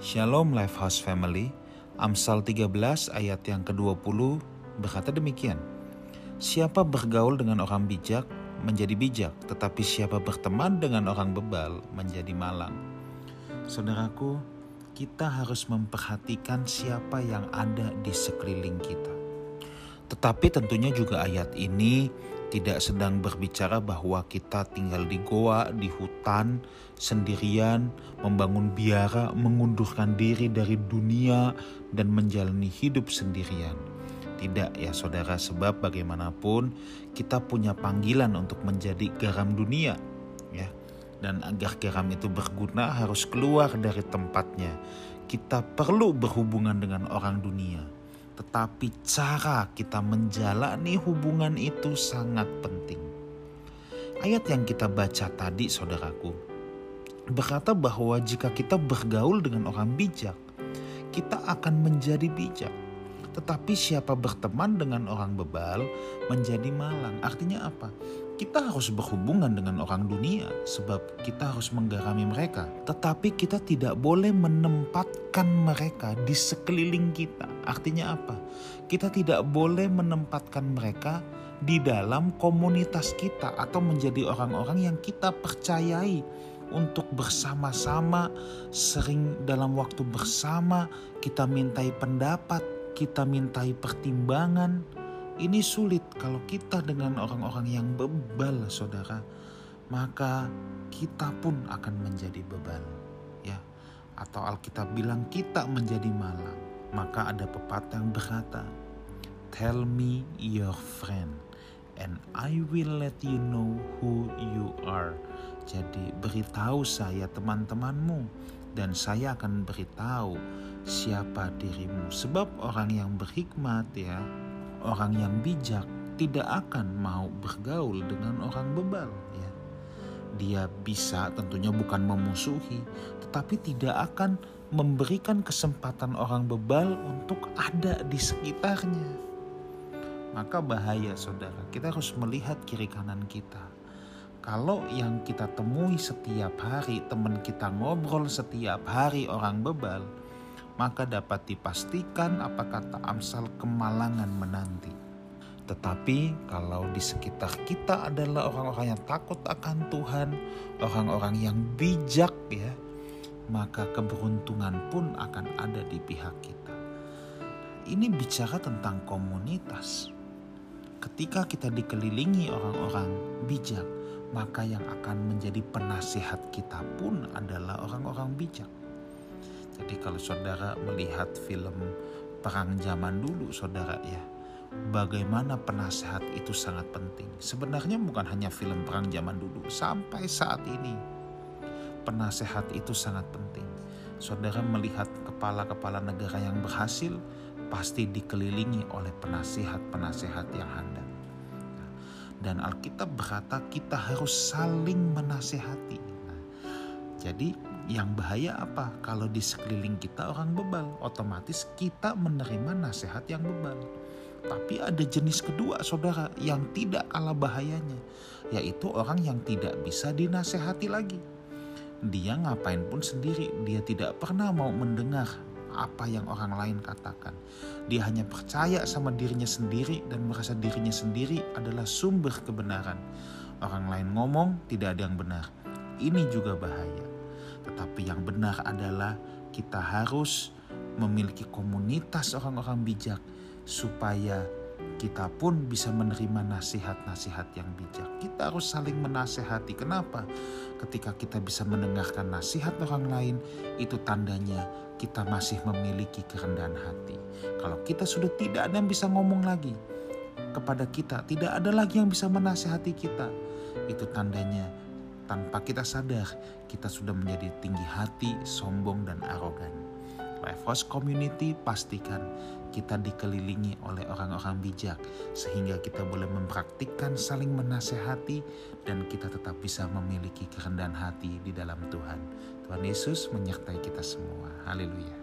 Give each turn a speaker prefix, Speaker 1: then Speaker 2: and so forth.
Speaker 1: Shalom Lifehouse Family, Amsal 13 ayat yang ke-20 berkata demikian. Siapa bergaul dengan orang bijak menjadi bijak, tetapi siapa berteman dengan orang bebal menjadi malang. Saudaraku, kita harus memperhatikan siapa yang ada di sekeliling kita. Tetapi tentunya juga ayat ini tidak sedang berbicara bahwa kita tinggal di goa, di hutan, sendirian, membangun biara, mengundurkan diri dari dunia, dan menjalani hidup sendirian. Tidak ya saudara, sebab bagaimanapun kita punya panggilan untuk menjadi garam dunia. ya. Dan agar garam itu berguna harus keluar dari tempatnya. Kita perlu berhubungan dengan orang dunia tetapi cara kita menjalani hubungan itu sangat penting. Ayat yang kita baca tadi, saudaraku, berkata bahwa jika kita bergaul dengan orang bijak, kita akan menjadi bijak. Tetapi siapa berteman dengan orang bebal menjadi malang. Artinya apa? Kita harus berhubungan dengan orang dunia sebab kita harus menggarami mereka. Tetapi kita tidak boleh menempatkan mereka di sekeliling kita. Artinya apa? Kita tidak boleh menempatkan mereka di dalam komunitas kita atau menjadi orang-orang yang kita percayai untuk bersama-sama sering dalam waktu bersama kita mintai pendapat kita mintai pertimbangan, ini sulit kalau kita dengan orang-orang yang bebal, saudara. Maka kita pun akan menjadi bebal, ya. Atau Alkitab bilang kita menjadi malang. Maka ada pepatah yang berkata, Tell me your friend, and I will let you know who you are. Jadi beritahu saya teman-temanmu, dan saya akan beritahu siapa dirimu. Sebab orang yang berhikmat ya, orang yang bijak tidak akan mau bergaul dengan orang bebal ya. Dia bisa tentunya bukan memusuhi, tetapi tidak akan memberikan kesempatan orang bebal untuk ada di sekitarnya. Maka bahaya saudara, kita harus melihat kiri kanan kita. Kalau yang kita temui setiap hari, teman kita ngobrol setiap hari orang bebal, maka dapat dipastikan apa kata Amsal kemalangan menanti. Tetapi kalau di sekitar kita adalah orang-orang yang takut akan Tuhan, orang-orang yang bijak ya, maka keberuntungan pun akan ada di pihak kita. Ini bicara tentang komunitas. Ketika kita dikelilingi orang-orang bijak, maka yang akan menjadi penasihat kita pun adalah orang-orang bijak. Jadi kalau saudara melihat film perang zaman dulu saudara ya, bagaimana penasehat itu sangat penting. Sebenarnya bukan hanya film perang zaman dulu, sampai saat ini penasehat itu sangat penting. Saudara melihat kepala-kepala negara yang berhasil pasti dikelilingi oleh penasihat-penasihat yang handal. Dan Alkitab berkata kita harus saling menasehati. Nah, jadi yang bahaya apa? Kalau di sekeliling kita orang bebal, otomatis kita menerima nasihat yang bebal. Tapi ada jenis kedua saudara yang tidak kalah bahayanya, yaitu orang yang tidak bisa dinasehati lagi. Dia ngapain pun sendiri, dia tidak pernah mau mendengar apa yang orang lain katakan. Dia hanya percaya sama dirinya sendiri dan merasa dirinya sendiri adalah sumber kebenaran. Orang lain ngomong, tidak ada yang benar. Ini juga bahaya. Tetapi yang benar adalah kita harus memiliki komunitas orang-orang bijak supaya kita pun bisa menerima nasihat-nasihat yang bijak. Kita harus saling menasehati. Kenapa? Ketika kita bisa mendengarkan nasihat orang lain, itu tandanya kita masih memiliki kerendahan hati. Kalau kita sudah tidak ada yang bisa ngomong lagi kepada kita, tidak ada lagi yang bisa menasehati kita, itu tandanya tanpa kita sadar, kita sudah menjadi tinggi hati, sombong, dan arogan. House Community pastikan kita dikelilingi oleh orang-orang bijak sehingga kita boleh mempraktikkan saling menasehati dan kita tetap bisa memiliki kerendahan hati di dalam Tuhan. Tuhan Yesus menyertai kita semua. Haleluya.